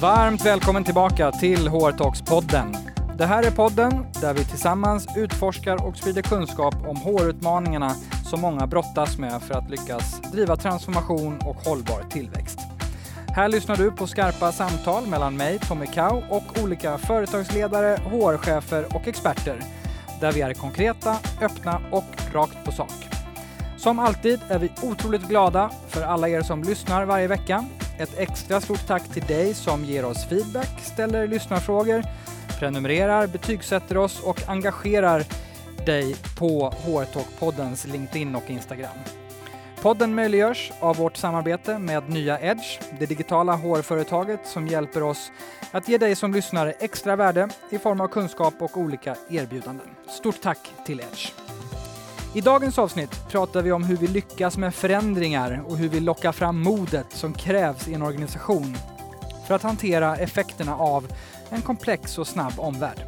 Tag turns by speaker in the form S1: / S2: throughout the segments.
S1: Varmt välkommen tillbaka till HR Talks-podden. Det här är podden där vi tillsammans utforskar och sprider kunskap om HR-utmaningarna som många brottas med för att lyckas driva transformation och hållbar tillväxt. Här lyssnar du på skarpa samtal mellan mig, Tommy Kau, och olika företagsledare, HR-chefer och experter där vi är konkreta, öppna och rakt på sak. Som alltid är vi otroligt glada för alla er som lyssnar varje vecka. Ett extra stort tack till dig som ger oss feedback, ställer lyssnarfrågor, prenumererar, betygsätter oss och engagerar dig på HR Talk-poddens LinkedIn och Instagram. Podden möjliggörs av vårt samarbete med Nya Edge, det digitala HR-företaget som hjälper oss att ge dig som lyssnare extra värde i form av kunskap och olika erbjudanden. Stort tack till Edge! I dagens avsnitt pratar vi om hur vi lyckas med förändringar och hur vi lockar fram modet som krävs i en organisation för att hantera effekterna av en komplex och snabb omvärld.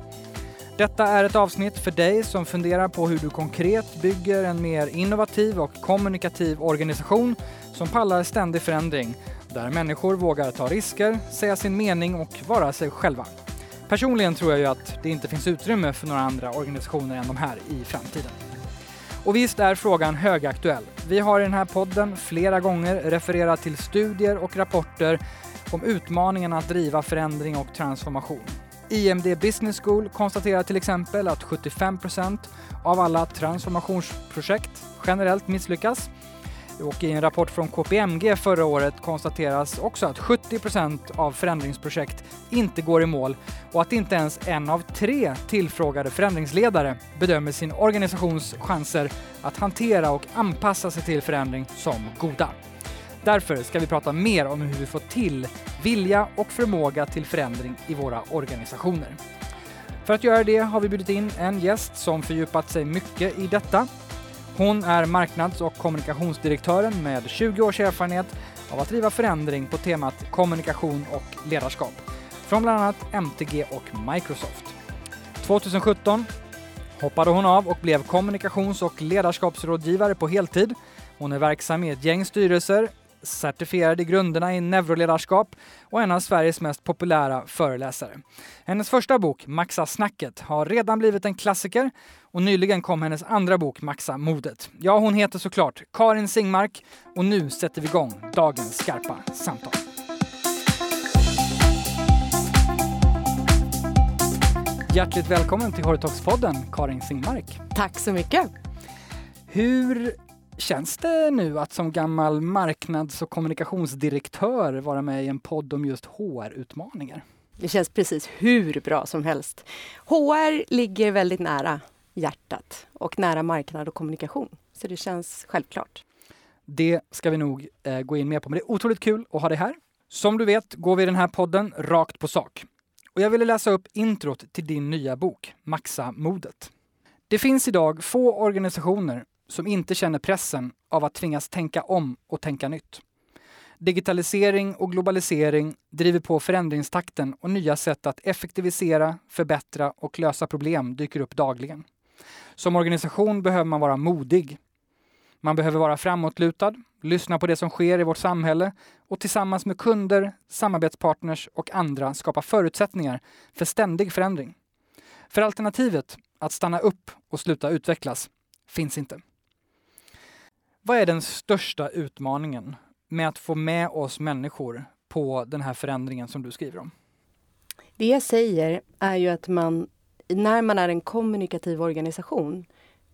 S1: Detta är ett avsnitt för dig som funderar på hur du konkret bygger en mer innovativ och kommunikativ organisation som pallar ständig förändring, där människor vågar ta risker, säga sin mening och vara sig själva. Personligen tror jag ju att det inte finns utrymme för några andra organisationer än de här i framtiden. Och visst är frågan högaktuell. Vi har i den här podden flera gånger refererat till studier och rapporter om utmaningarna att driva förändring och transformation. IMD Business School konstaterar till exempel att 75% av alla transformationsprojekt generellt misslyckas. Och i en rapport från KPMG förra året konstateras också att 70% av förändringsprojekt inte går i mål och att inte ens en av tre tillfrågade förändringsledare bedömer sin organisations chanser att hantera och anpassa sig till förändring som goda. Därför ska vi prata mer om hur vi får till vilja och förmåga till förändring i våra organisationer. För att göra det har vi bjudit in en gäst som fördjupat sig mycket i detta. Hon är marknads och kommunikationsdirektören med 20 års erfarenhet av att driva förändring på temat kommunikation och ledarskap från bland annat MTG och Microsoft. 2017 hoppade hon av och blev kommunikations och ledarskapsrådgivare på heltid. Hon är verksam i ett gäng styrelser, certifierad i grunderna i neuroledarskap och en av Sveriges mest populära föreläsare. Hennes första bok, Maxa snacket, har redan blivit en klassiker och nyligen kom hennes andra bok, Maxa modet. Ja, hon heter såklart Karin Singmark och nu sätter vi igång dagens skarpa samtal. Hjärtligt välkommen till Horitox-podden, Karin Singmark.
S2: Tack så mycket.
S1: Hur känns det nu att som gammal marknads och kommunikationsdirektör vara med i en podd om just HR-utmaningar?
S2: Det känns precis hur bra som helst. HR ligger väldigt nära hjärtat och nära marknad och kommunikation. Så det känns självklart.
S1: Det ska vi nog eh, gå in mer på, men det är otroligt kul att ha dig här. Som du vet går vi i den här podden rakt på sak. Och jag ville läsa upp introt till din nya bok, Maxa modet. Det finns idag få organisationer som inte känner pressen av att tvingas tänka om och tänka nytt. Digitalisering och globalisering driver på förändringstakten och nya sätt att effektivisera, förbättra och lösa problem dyker upp dagligen. Som organisation behöver man vara modig. Man behöver vara framåtlutad, lyssna på det som sker i vårt samhälle och tillsammans med kunder, samarbetspartners och andra skapa förutsättningar för ständig förändring. För alternativet, att stanna upp och sluta utvecklas, finns inte. Vad är den största utmaningen med att få med oss människor på den här förändringen som du skriver om?
S2: Det jag säger är ju att man, när man är en kommunikativ organisation,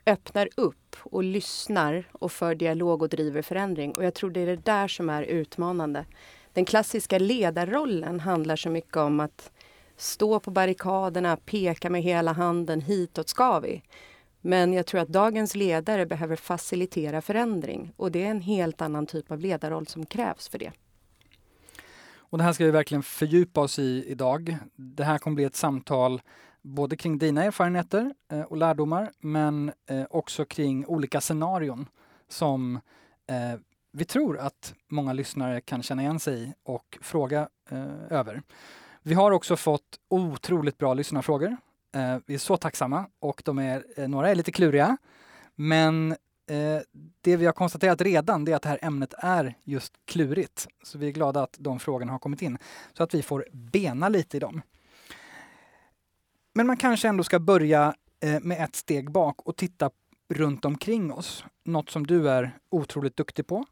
S2: öppnar upp och lyssnar och för dialog och driver förändring. Och jag tror det är det där som är utmanande. Den klassiska ledarrollen handlar så mycket om att stå på barrikaderna, peka med hela handen, hitåt ska vi. Men jag tror att dagens ledare behöver facilitera förändring och det är en helt annan typ av ledarroll som krävs för det.
S1: Och det här ska vi verkligen fördjupa oss i idag. Det här kommer bli ett samtal både kring dina erfarenheter eh, och lärdomar men eh, också kring olika scenarion som eh, vi tror att många lyssnare kan känna igen sig i och fråga över. Vi har också fått otroligt bra lyssnarfrågor Eh, vi är så tacksamma och de är, eh, några är lite kluriga. Men eh, det vi har konstaterat redan det är att det här ämnet är just klurigt. Så vi är glada att de frågorna har kommit in så att vi får bena lite i dem. Men man kanske ändå ska börja med ett steg bak och titta runt omkring oss. Något som du är otroligt duktig på.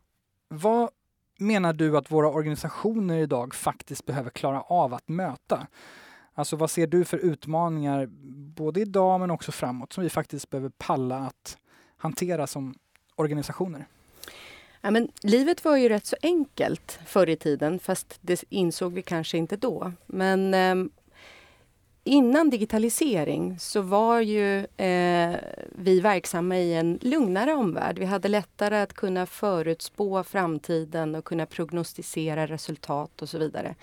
S1: Vad menar du att våra organisationer idag faktiskt behöver klara av att möta? Alltså vad ser du för utmaningar både idag men också framåt som vi faktiskt behöver palla att hantera som organisationer?
S2: Ja, men livet var ju rätt så enkelt förr i tiden fast det insåg vi kanske inte då. Men eh, innan digitalisering så var ju eh, vi verksamma i en lugnare omvärld. Vi hade lättare att kunna förutspå framtiden och kunna prognostisera resultat och så vidare.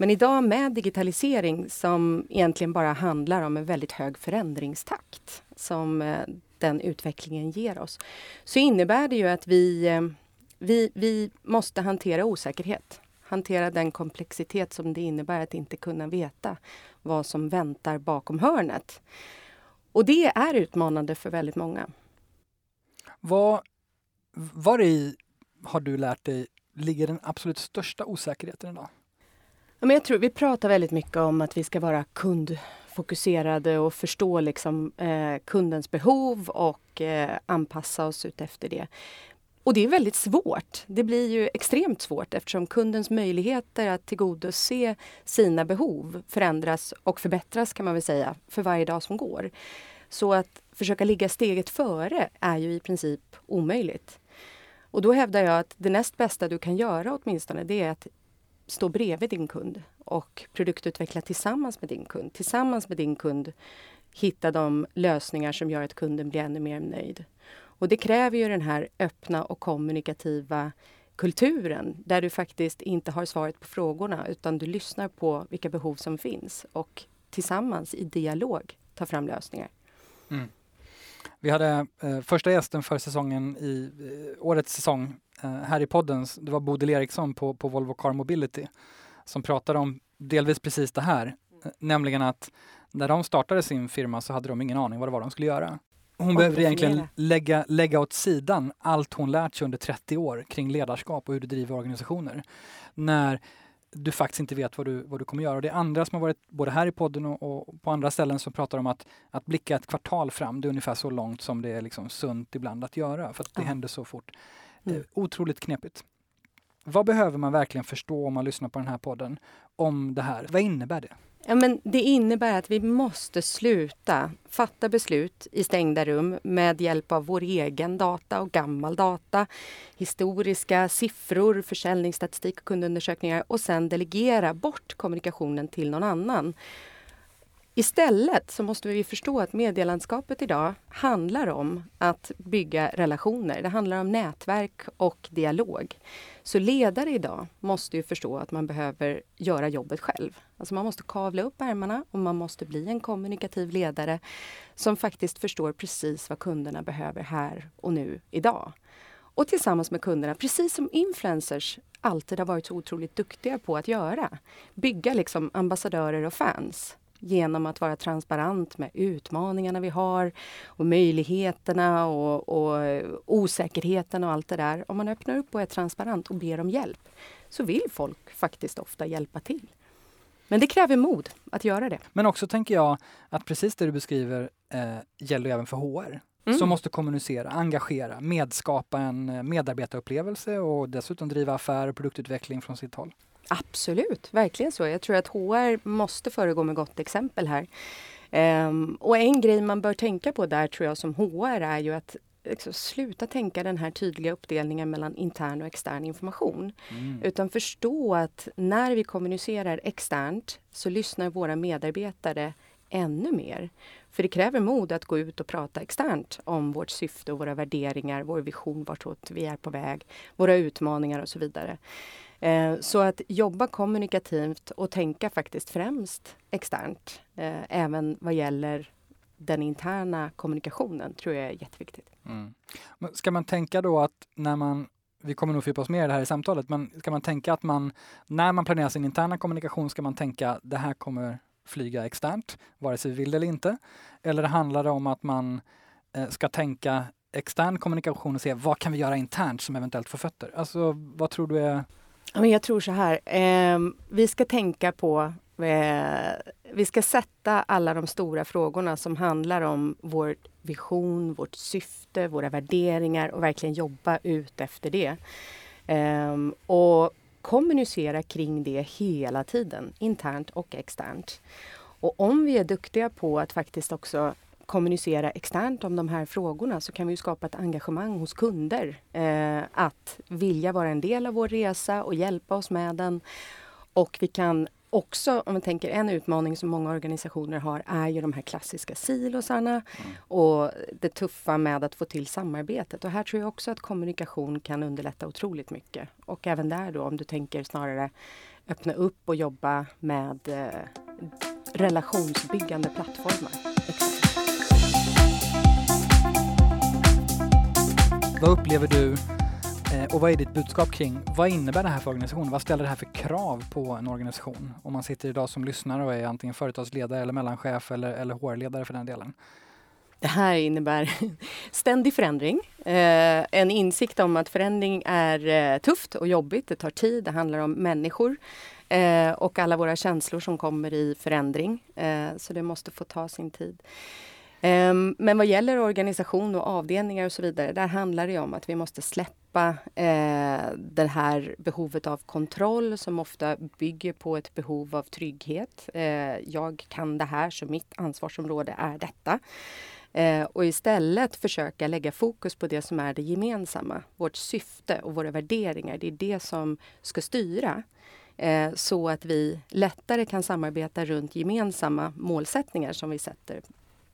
S2: Men idag med digitalisering som egentligen bara handlar om en väldigt hög förändringstakt som eh, den utvecklingen ger oss, så innebär det ju att vi, eh, vi, vi måste hantera osäkerhet. Hantera den komplexitet som det innebär att inte kunna veta vad som väntar bakom hörnet. Och det är utmanande för väldigt många.
S1: Vad, var i har du lärt dig ligger den absolut största osäkerheten idag?
S2: Men jag tror vi pratar väldigt mycket om att vi ska vara kundfokuserade och förstå liksom, eh, kundens behov och eh, anpassa oss ut efter det. Och det är väldigt svårt. Det blir ju extremt svårt eftersom kundens möjligheter att tillgodose sina behov förändras och förbättras kan man väl säga för varje dag som går. Så att försöka ligga steget före är ju i princip omöjligt. Och då hävdar jag att det näst bästa du kan göra åtminstone det är att stå bredvid din kund och produktutveckla tillsammans med din kund. Tillsammans med din kund hitta de lösningar som gör att kunden blir ännu mer nöjd. Och det kräver ju den här öppna och kommunikativa kulturen där du faktiskt inte har svaret på frågorna utan du lyssnar på vilka behov som finns och tillsammans i dialog tar fram lösningar. Mm.
S1: Vi hade eh, första gästen för säsongen i eh, årets säsong här i podden. Det var Bodil Eriksson på, på Volvo Car Mobility som pratade om delvis precis det här, eh, nämligen att när de startade sin firma så hade de ingen aning vad det var de skulle göra. Hon behöver egentligen lägga, lägga åt sidan allt hon lärt sig under 30 år kring ledarskap och hur du driver organisationer. När du faktiskt inte vet vad du, vad du kommer göra. Och det är andra som har varit både här i podden och, och, på andra ställen som pratar om att, att blicka ett kvartal fram. Det är ungefär så långt som det är liksom sunt ibland att göra för att det ja. händer så fort. Mm. Otroligt knepigt. Vad behöver man verkligen förstå om man lyssnar på den här podden om det här? Vad innebär det?
S2: Ja, men det innebär att vi måste sluta fatta beslut i stängda rum med hjälp av vår egen data och gammal data, historiska siffror, försäljningsstatistik och kundundersökningar och sen delegera bort kommunikationen till någon annan. Istället så måste vi förstå att medielandskapet idag handlar om att bygga relationer. Det handlar om nätverk och dialog. Så ledare idag måste ju förstå att man behöver göra jobbet själv. Alltså man måste kavla upp ärmarna och man måste bli en kommunikativ ledare som faktiskt förstår precis vad kunderna behöver här och nu idag. Och tillsammans med kunderna, precis som influencers alltid har varit så otroligt duktiga på att göra. Bygga liksom ambassadörer och fans genom att vara transparent med utmaningarna vi har och möjligheterna och, och osäkerheten och allt det där. Om man öppnar upp och är transparent och ber om hjälp så vill folk faktiskt ofta hjälpa till. Men det kräver mod att göra det.
S1: Men också tänker jag att precis det du beskriver eh, gäller även för HR. Mm. Som måste kommunicera, engagera, medskapa en eh, medarbetarupplevelse och dessutom driva affär och produktutveckling från sitt håll.
S2: Absolut, verkligen så. Jag tror att HR måste föregå med gott exempel här. Um, och en grej man bör tänka på där tror jag som HR är ju att liksom, sluta tänka den här tydliga uppdelningen mellan intern och extern information. Mm. Utan förstå att när vi kommunicerar externt så lyssnar våra medarbetare ännu mer. För det kräver mod att gå ut och prata externt om vårt syfte och våra värderingar, vår vision, vartåt vi är på väg, våra utmaningar och så vidare. Eh, så att jobba kommunikativt och tänka faktiskt främst externt, eh, även vad gäller den interna kommunikationen, tror jag är jätteviktigt. Mm.
S1: Men ska man tänka då att när man vi kommer nog fördjupa oss mer i det här i samtalet, men ska man tänka att man när man planerar sin interna kommunikation ska man tänka det här kommer flyga externt, vare sig vi vill eller inte? Eller handlar det om att man eh, ska tänka extern kommunikation och se vad kan vi göra internt som eventuellt får fötter? Alltså vad tror du är...
S2: Jag tror så här, ehm, vi ska tänka på eh, vi ska sätta alla de stora frågorna som handlar om vår vision, vårt syfte, våra värderingar och verkligen jobba ut efter det. Ehm, och kommunicera kring det hela tiden, internt och externt. Och om vi är duktiga på att faktiskt också kommunicera externt om de här frågorna så kan vi skapa ett engagemang hos kunder eh, att vilja vara en del av vår resa och hjälpa oss med den. Och vi kan också, om vi tänker en utmaning som många organisationer har, är ju de här klassiska silosarna mm. och det tuffa med att få till samarbetet. Och här tror jag också att kommunikation kan underlätta otroligt mycket. Och även där då, om du tänker snarare öppna upp och jobba med eh, relationsbyggande plattformar.
S1: Vad upplever du Eh, och vad är ditt budskap kring vad innebär det här för organisationen? Vad ställer det här för krav på en organisation? Om man sitter idag som lyssnare och är antingen företagsledare eller mellanchef eller, eller HR-ledare för den delen.
S2: Det här innebär ständig förändring. Eh, en insikt om att förändring är eh, tufft och jobbigt. Det tar tid. Det handlar om människor eh, och alla våra känslor som kommer i förändring. Eh, så det måste få ta sin tid. Ehm, men vad gäller organisation och avdelningar och så vidare, där handlar det om att vi måste släppa eh, det här behovet av kontroll som ofta bygger på ett behov av trygghet. Eh, jag kan det här, så mitt ansvarsområde är detta. Eh, och istället försöka lägga fokus på det som är det gemensamma, vårt syfte och våra värderingar. Det är det som ska styra eh, så att vi lättare kan samarbeta runt gemensamma målsättningar som vi sätter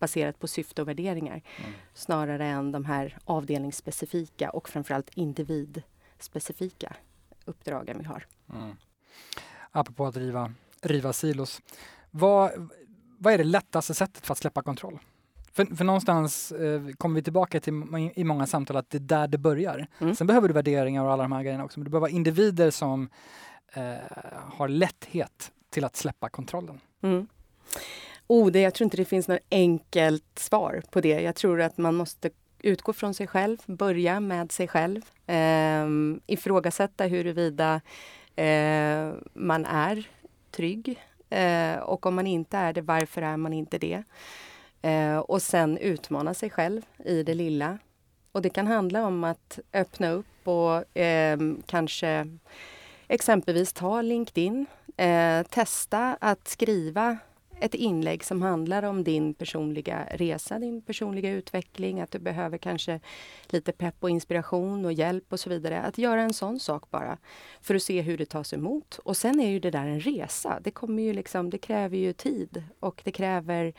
S2: baserat på syfte och värderingar. Mm. Snarare än de här avdelningsspecifika och framförallt individspecifika uppdragen vi har. Mm.
S1: Apropå att riva, riva silos. Vad, vad är det lättaste sättet för att släppa kontroll? För, för någonstans eh, kommer vi tillbaka till i många samtal att det är där det börjar. Mm. Sen behöver du värderingar och alla de här grejerna också, men du behöver individer som eh, har lätthet till att släppa kontrollen. Mm.
S2: Oh, det, jag tror inte det finns något enkelt svar på det. Jag tror att man måste utgå från sig själv, börja med sig själv. Eh, ifrågasätta huruvida eh, man är trygg. Eh, och om man inte är det, varför är man inte det? Eh, och sen utmana sig själv i det lilla. Och det kan handla om att öppna upp och ehm, kanske exempelvis ta LinkedIn. Eh, testa att skriva ett inlägg som handlar om din personliga resa, din personliga utveckling, att du behöver kanske lite pepp och inspiration och hjälp och så vidare. Att göra en sån sak bara för att se hur det tas emot. Och sen är ju det där en resa. Det, kommer ju liksom, det kräver ju tid och det kräver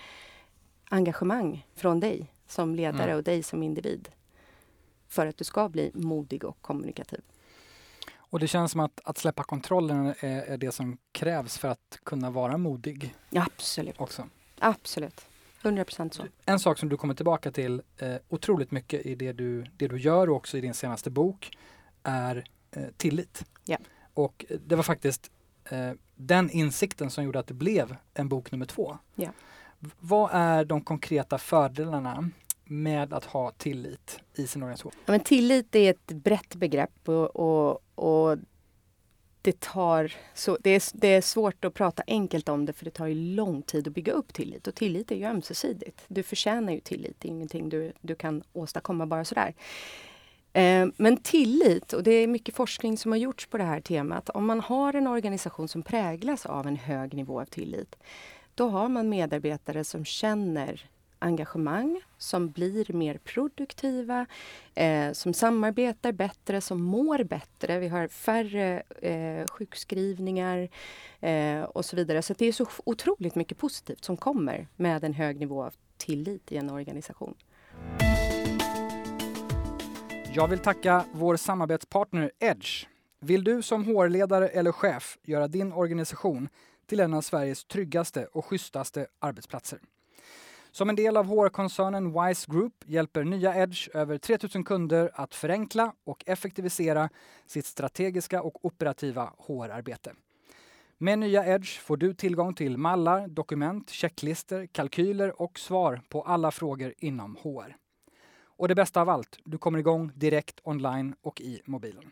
S2: engagemang från dig som ledare mm. och dig som individ för att du ska bli modig och kommunikativ.
S1: Och det känns som att, att släppa kontrollen är, är, det som krävs för att kunna vara modig.
S2: Absolut.
S1: Också.
S2: Absolut. 100 procent så.
S1: En sak som du kommer tillbaka till eh, otroligt mycket i det du, det du gör och också i din senaste bok är eh, tillit.
S2: Ja.
S1: Och det var faktiskt eh, den insikten som gjorde att det blev en bok nummer två.
S2: Ja.
S1: Vad är de konkreta fördelarna med att ha tillit i sin organisation?
S2: Ja, men tillit är ett brett begrepp och, och, och det, tar så, det, är, det är svårt att prata enkelt om det för det tar ju lång tid att bygga upp tillit. Och tillit är ju ömsesidigt. Du förtjänar ju tillit, det är ingenting du, du kan åstadkomma bara sådär. Eh, men tillit, och det är mycket forskning som har gjorts på det här temat. Om man har en organisation som präglas av en hög nivå av tillit, då har man medarbetare som känner engagemang, som blir mer produktiva, eh, som samarbetar bättre, som mår bättre. Vi har färre eh, sjukskrivningar eh, och så vidare. Så det är så otroligt mycket positivt som kommer med en hög nivå av tillit i en organisation.
S1: Jag vill tacka vår samarbetspartner Edge. Vill du som HR-ledare eller chef göra din organisation till en av Sveriges tryggaste och schysstaste arbetsplatser? Som en del av HR-koncernen Wise Group hjälper nya Edge över 3000 kunder att förenkla och effektivisera sitt strategiska och operativa HR-arbete. Med nya Edge får du tillgång till mallar, dokument, checklister, kalkyler och svar på alla frågor inom HR. Och det bästa av allt, du kommer igång direkt online och i mobilen.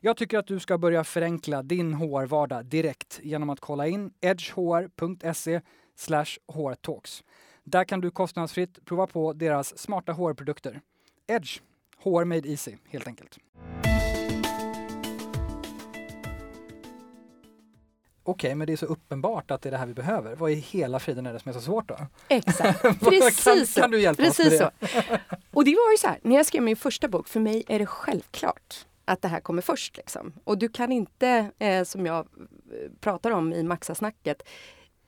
S1: Jag tycker att du ska börja förenkla din HR-vardag direkt genom att kolla in edgehr.se hrtalks. Där kan du kostnadsfritt prova på deras smarta HR-produkter. Edge, HR made easy helt enkelt. Okej, okay, men det är så uppenbart att det är det här vi behöver. Vad i hela friden är det som är så svårt då?
S2: Exakt, precis
S1: kan, kan, du hjälpa
S2: precis
S1: oss
S2: med det? så. Och det var ju så här, när jag skrev min första bok, för mig är det självklart att det här kommer först. Liksom. Och du kan inte, eh, som jag eh, pratar om i Maxasnacket,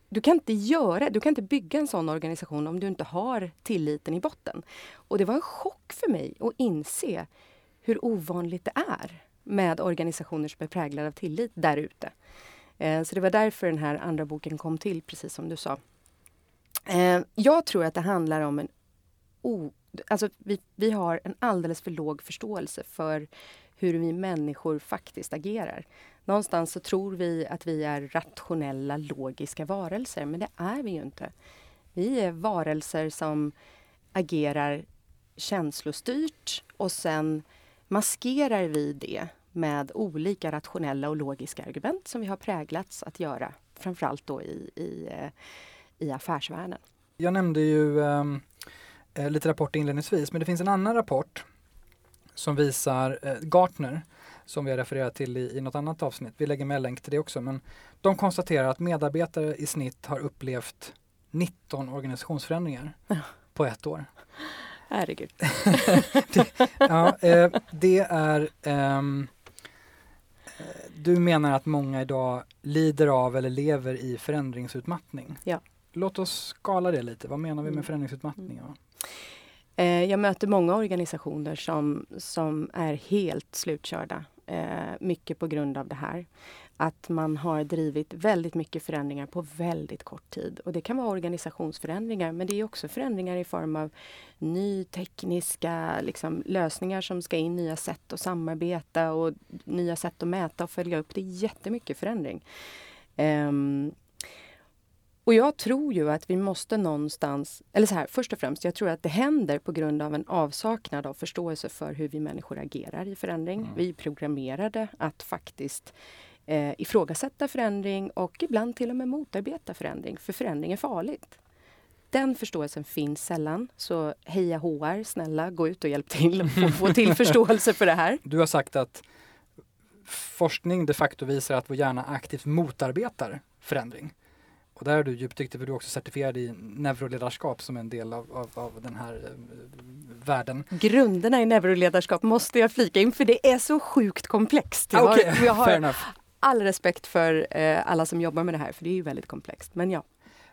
S2: du kan inte göra, du kan inte bygga en sån organisation om du inte har tilliten i botten. Och det var en chock för mig att inse hur ovanligt det är med organisationer som är präglade av tillit där ute. Eh, så det var därför den här andra boken kom till, precis som du sa. Eh, jag tror att det handlar om en... O, alltså vi, vi har en alldeles för låg förståelse för hur vi människor faktiskt agerar. Någonstans så tror vi att vi är rationella, logiska varelser, men det är vi ju inte. Vi är varelser som agerar känslostyrt och sen maskerar vi det med olika rationella och logiska argument som vi har präglats att göra, framförallt då i, i, eh, i affärsvärlden.
S1: Jag nämnde ju ehm, eh, lite rapporter inledningsvis, men det finns en annan rapport som visar eh, Gartner som vi har refererat till i, i något annat avsnitt. Vi lägger med länk till det också. Men de konstaterar att medarbetare i snitt har upplevt 19 organisationsförändringar ja. på ett år.
S2: Herregud.
S1: det, ja, eh, det är um, du menar att många idag lider av eller lever i förändringsutmattning.
S2: Ja.
S1: Låt oss skala det lite. Vad menar vi med mm. förändringsutmattning?
S2: Mm. Eh, jag möter många organisationer som, som är helt slutkörda. Eh, mycket på grund av det här. Att man har drivit väldigt mycket förändringar på väldigt kort tid. Och det kan vara organisationsförändringar men det är också förändringar i form av ny tekniska liksom, lösningar som ska in, nya sätt att samarbeta och nya sätt att mäta och följa upp. Det är jättemycket förändring. Um, och jag tror ju att vi måste någonstans, eller så här, först och främst, jag tror att det händer på grund av en avsaknad av förståelse för hur vi människor agerar i förändring. Mm. Vi är programmerade att faktiskt eh, ifrågasätta förändring och ibland till och med motarbeta förändring, för förändring är farligt. Den förståelsen finns sällan, så heja HR, snälla gå ut och hjälp till och få, få till förståelse för det här.
S1: Du har sagt att forskning de facto visar att vår hjärna aktivt motarbetar förändring. Och där är du djupdyktig för du är också certifierad i neuroledarskap som en del av, av, av den här eh, världen.
S2: Grunderna i neuroledarskap måste jag flika in för det är så sjukt komplext.
S1: Jag okay, har, jag har
S2: all respekt för eh, alla som jobbar med det här för det är ju väldigt komplext. Men ja.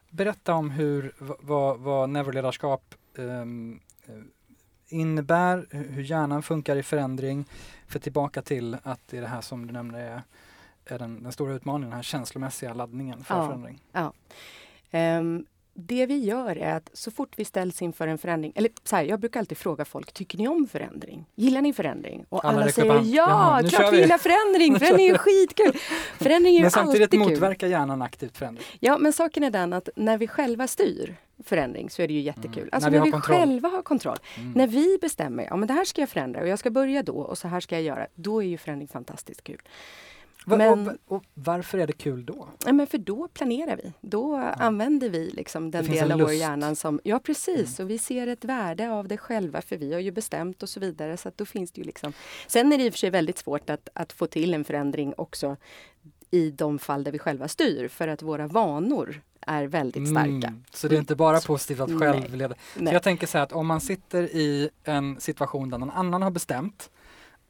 S1: Berätta om hur, vad, vad neuroledarskap um, innebär, hur hjärnan funkar i förändring. För tillbaka till att det är det här som du nämnde är är den, den stora utmaningen, den här känslomässiga laddningen för
S2: ja,
S1: förändring.
S2: Ja. Um, det vi gör är att så fort vi ställs inför en förändring, eller så här, jag brukar alltid fråga folk, tycker ni om förändring? Gillar ni förändring? Och alla, alla säger ja, Jaha, klart vi gillar förändring, förändring är skitkul! Förändring är
S1: men samtidigt motverkar hjärnan aktivt förändring.
S2: Ja, men saken är den att när vi själva styr förändring så är det ju jättekul. Mm. Alltså när vi, när vi själva har kontroll. Mm. När vi bestämmer, ja men det här ska jag förändra och jag ska börja då och så här ska jag göra. Då är ju förändring fantastiskt kul.
S1: Men, och, och, varför är det kul då?
S2: Ja, men för då planerar vi. Då ja. använder vi liksom den del av vår hjärna som... Ja precis, mm. och vi ser ett värde av det själva för vi har ju bestämt och så vidare. Så då finns det ju liksom... Sen är det i och för sig väldigt svårt att, att få till en förändring också i de fall där vi själva styr för att våra vanor är väldigt starka. Mm,
S1: så det är inte bara positivt att själv leda. Så jag tänker så här att om man sitter i en situation där någon annan har bestämt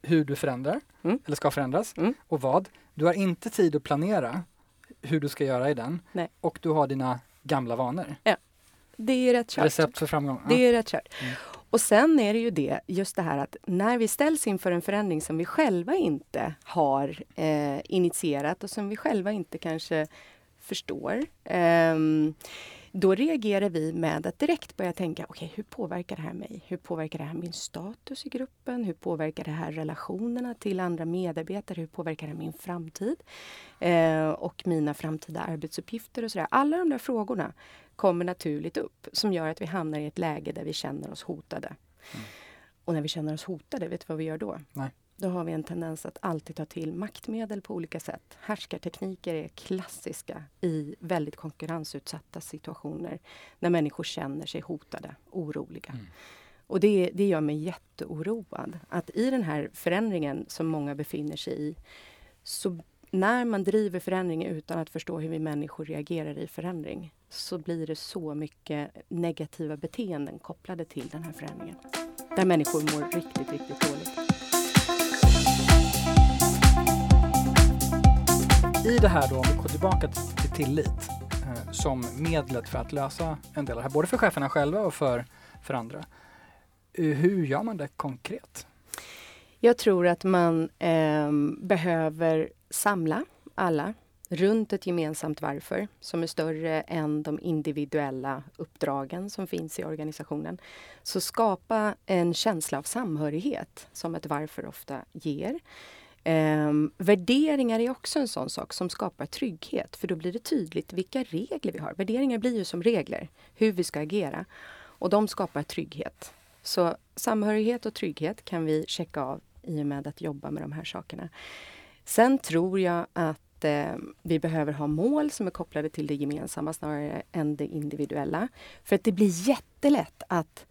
S1: hur du förändrar, mm. eller ska förändras, mm. och vad. Du har inte tid att planera hur du ska göra i den
S2: Nej.
S1: och du har dina gamla vanor.
S2: Ja, det är rätt kört.
S1: Recept för framgång.
S2: Det är rätt kört. Mm. Och sen är det ju det, just det här att när vi ställs inför en förändring som vi själva inte har eh, initierat och som vi själva inte kanske förstår. Eh, då reagerar vi med att direkt börja tänka, okej okay, hur påverkar det här mig? Hur påverkar det här min status i gruppen? Hur påverkar det här relationerna till andra medarbetare? Hur påverkar det min framtid? Eh, och mina framtida arbetsuppgifter och sådär. Alla de där frågorna kommer naturligt upp som gör att vi hamnar i ett läge där vi känner oss hotade. Mm. Och när vi känner oss hotade, vet du vad vi gör då?
S1: Nej.
S2: Då har vi en tendens att alltid ta till maktmedel på olika sätt. Härskartekniker är klassiska i väldigt konkurrensutsatta situationer när människor känner sig hotade, oroliga. Mm. Och det, det gör mig jätteoroad. Att i den här förändringen som många befinner sig i så när man driver förändring utan att förstå hur vi människor reagerar i förändring så blir det så mycket negativa beteenden kopplade till den här förändringen. Där människor mår riktigt, riktigt dåligt.
S1: I det här då, om vi går tillbaka till tillit eh, som medlet för att lösa en del av det här, både för cheferna själva och för, för andra. Eh, hur gör man det konkret?
S2: Jag tror att man eh, behöver samla alla runt ett gemensamt varför som är större än de individuella uppdragen som finns i organisationen. Så skapa en känsla av samhörighet som ett varför ofta ger. Um, värderingar är också en sån sak som skapar trygghet för då blir det tydligt vilka regler vi har. Värderingar blir ju som regler, hur vi ska agera. Och de skapar trygghet. Så samhörighet och trygghet kan vi checka av i och med att jobba med de här sakerna. Sen tror jag att eh, vi behöver ha mål som är kopplade till det gemensamma snarare än det individuella. För att det blir jättelätt att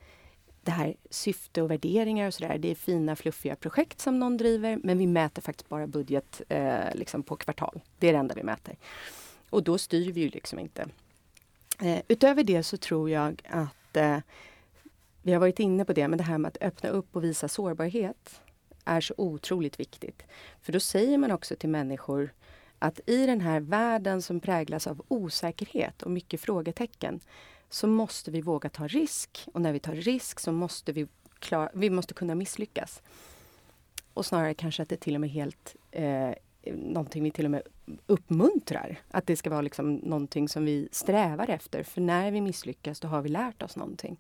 S2: det här syfte och värderingar och sådär, det är fina fluffiga projekt som någon driver men vi mäter faktiskt bara budget eh, liksom på kvartal. Det är det enda vi mäter. Och då styr vi ju liksom inte. Eh, utöver det så tror jag att eh, vi har varit inne på det, men det här med att öppna upp och visa sårbarhet är så otroligt viktigt. För då säger man också till människor att i den här världen som präglas av osäkerhet och mycket frågetecken så måste vi våga ta risk. Och när vi tar risk så måste vi, klar, vi måste kunna misslyckas. Och snarare kanske att det till och med helt eh, någonting vi till och med uppmuntrar. Att det ska vara liksom någonting som vi strävar efter. För när vi misslyckas då har vi lärt oss någonting.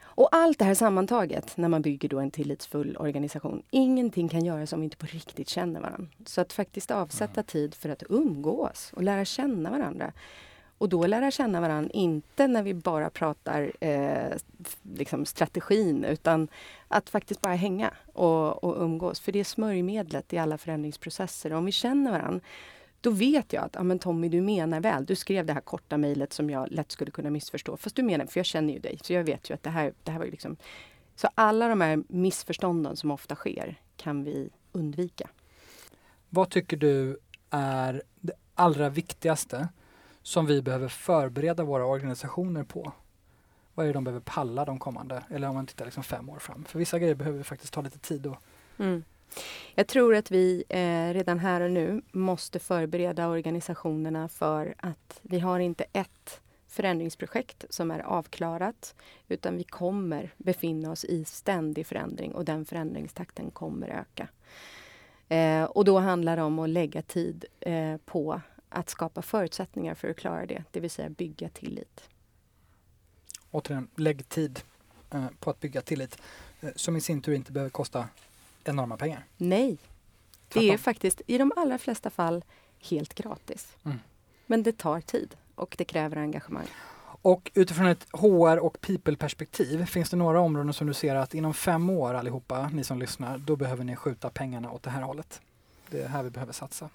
S2: Och allt det här sammantaget när man bygger då en tillitsfull organisation. Ingenting kan göras om vi inte på riktigt känner varandra. Så att faktiskt avsätta mm. tid för att umgås och lära känna varandra. Och då lära känna varandra, inte när vi bara pratar eh, liksom strategin utan att faktiskt bara hänga och, och umgås. För det är smörjmedlet i alla förändringsprocesser. Om vi känner varandra då vet jag att ah, men Tommy, du menar väl. Du skrev det här korta mejlet som jag lätt skulle kunna missförstå. Fast du menar, för jag känner ju dig, så jag vet ju att det här, det här var liksom... Så alla de här missförstånden som ofta sker kan vi undvika.
S1: Vad tycker du är det allra viktigaste som vi behöver förbereda våra organisationer på? Vad är det de behöver palla de kommande, eller om man tittar liksom fem år fram? För vissa grejer behöver faktiskt ta lite tid. Och...
S2: Mm. Jag tror att vi eh, redan här och nu måste förbereda organisationerna för att vi har inte ett förändringsprojekt som är avklarat utan vi kommer befinna oss i ständig förändring och den förändringstakten kommer öka. Eh, och då handlar det om att lägga tid eh, på att skapa förutsättningar för att klara det, det vill säga bygga tillit.
S1: Återigen, lägg tid eh, på att bygga tillit eh, som i sin tur inte behöver kosta enorma pengar.
S2: Nej. Det är faktiskt i de allra flesta fall helt gratis. Mm. Men det tar tid och det kräver engagemang.
S1: Och utifrån ett HR och people-perspektiv, finns det några områden som du ser att inom fem år allihopa, ni som lyssnar, då behöver ni skjuta pengarna åt det här hållet? Det är här vi behöver satsa.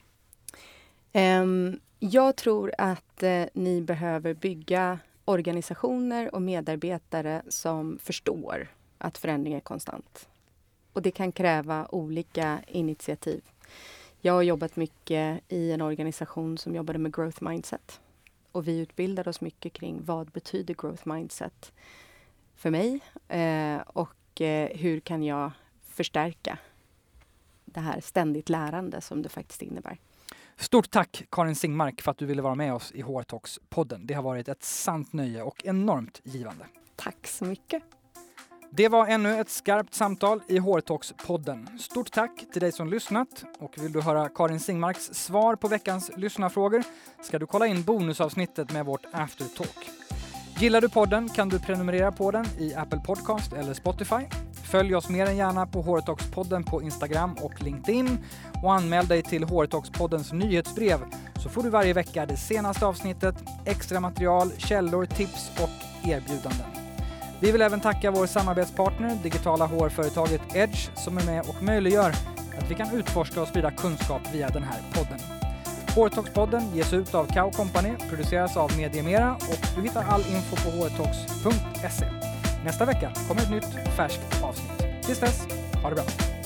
S2: Um, jag tror att uh, ni behöver bygga organisationer och medarbetare som förstår att förändring är konstant. Och det kan kräva olika initiativ. Jag har jobbat mycket i en organisation som jobbade med growth mindset. Och vi utbildade oss mycket kring vad betyder growth mindset för mig eh, och eh, hur kan jag förstärka det här ständigt lärande som det faktiskt innebär.
S1: Stort tack Karin Singmark för att du ville vara med oss i HR Talks-podden. Det har varit ett sant nöje och enormt givande.
S2: Tack så mycket.
S1: Det var ännu ett skarpt samtal i HR-talks-podden. Stort tack till dig som lyssnat och vill du höra Karin Singmarks svar på veckans lyssnarfrågor ska du kolla in bonusavsnittet med vårt aftertalk. Gillar du podden kan du prenumerera på den i Apple Podcast eller Spotify. Följ oss mer än gärna på Håretoxpodden på Instagram och LinkedIn och anmäl dig till Håretoxpoddens nyhetsbrev så får du varje vecka det senaste avsnittet, extra material, källor, tips och erbjudanden. Vi vill även tacka vår samarbetspartner, digitala HR-företaget Edge, som är med och möjliggör att vi kan utforska och sprida kunskap via den här podden. HR-talks-podden ges ut av Kao Company, produceras av Mediemera och du hittar all info på hrtalks.se. Nästa vecka kommer ett nytt färskt avsnitt. Tills dess, ha det bra!